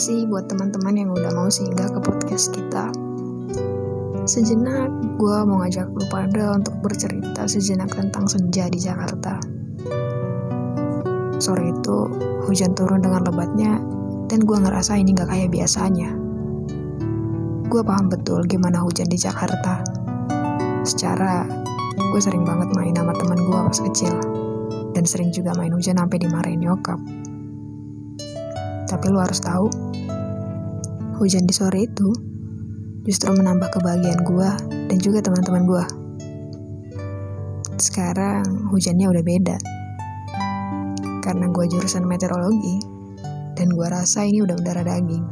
kasih buat teman-teman yang udah mau singgah ke podcast kita. Sejenak, gue mau ngajak lu pada untuk bercerita sejenak tentang senja di Jakarta. Sore itu, hujan turun dengan lebatnya, dan gue ngerasa ini gak kayak biasanya. Gue paham betul gimana hujan di Jakarta. Secara, gue sering banget main sama teman gue pas kecil, dan sering juga main hujan sampai dimarahin nyokap. Tapi lu harus tahu, hujan di sore itu justru menambah kebahagiaan gue dan juga teman-teman gue. Sekarang hujannya udah beda. Karena gue jurusan meteorologi, dan gue rasa ini udah mendarah daging.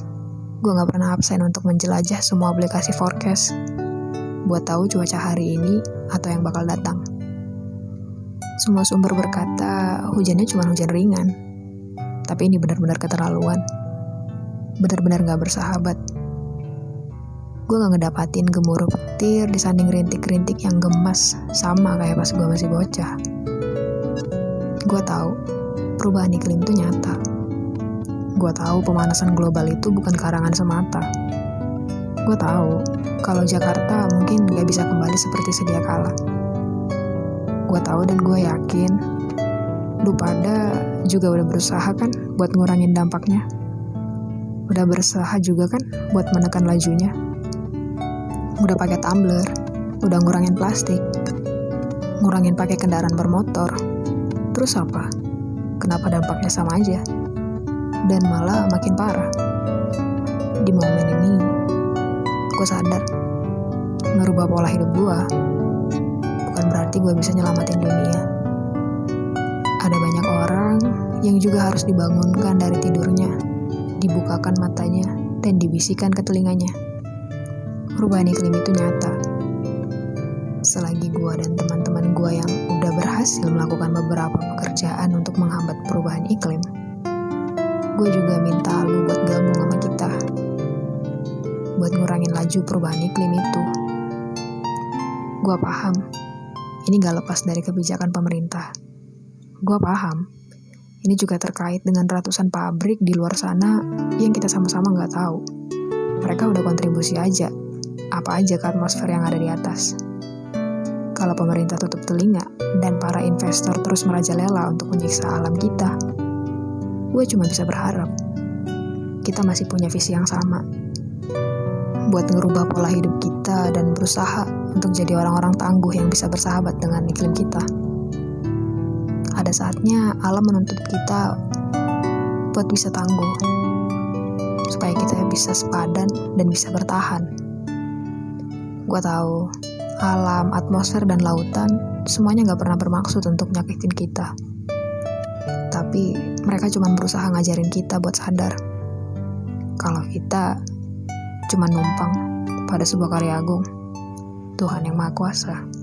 Gue gak pernah absen untuk menjelajah semua aplikasi forecast buat tahu cuaca hari ini atau yang bakal datang. Semua sumber berkata hujannya cuma hujan ringan, tapi ini benar-benar keterlaluan. Benar-benar gak bersahabat. Gue gak ngedapatin gemuruh petir disanding rintik-rintik yang gemas sama kayak pas gue masih bocah. Gue tahu perubahan iklim itu nyata. Gue tahu pemanasan global itu bukan karangan semata. Gue tahu kalau Jakarta mungkin gak bisa kembali seperti sedia kala. Gue tahu dan gue yakin lu pada juga udah berusaha kan buat ngurangin dampaknya. Udah berusaha juga kan buat menekan lajunya. Udah pakai tumbler, udah ngurangin plastik, ngurangin pakai kendaraan bermotor. Terus apa? Kenapa dampaknya sama aja? Dan malah makin parah. Di momen ini, gue sadar ngerubah pola hidup gue bukan berarti gue bisa nyelamatin dunia. Ada banyak orang yang juga harus dibangunkan dari tidurnya, dibukakan matanya, dan dibisikkan ke telinganya. Perubahan iklim itu nyata. Selagi gue dan teman-teman gue yang udah berhasil melakukan beberapa pekerjaan untuk menghambat perubahan iklim, gue juga minta lu buat gabung sama kita. Buat ngurangin laju perubahan iklim itu. Gue paham, ini gak lepas dari kebijakan pemerintah. Gue paham, ini juga terkait dengan ratusan pabrik di luar sana yang kita sama-sama nggak tahu. Mereka udah kontribusi aja, apa aja ke atmosfer yang ada di atas. Kalau pemerintah tutup telinga dan para investor terus merajalela untuk menyiksa alam kita, gue cuma bisa berharap kita masih punya visi yang sama. Buat ngerubah pola hidup kita dan berusaha untuk jadi orang-orang tangguh yang bisa bersahabat dengan iklim kita pada saatnya alam menuntut kita buat bisa tangguh supaya kita bisa sepadan dan bisa bertahan gue tahu alam, atmosfer, dan lautan semuanya gak pernah bermaksud untuk nyakitin kita tapi mereka cuma berusaha ngajarin kita buat sadar kalau kita cuma numpang pada sebuah karya agung Tuhan yang Maha Kuasa.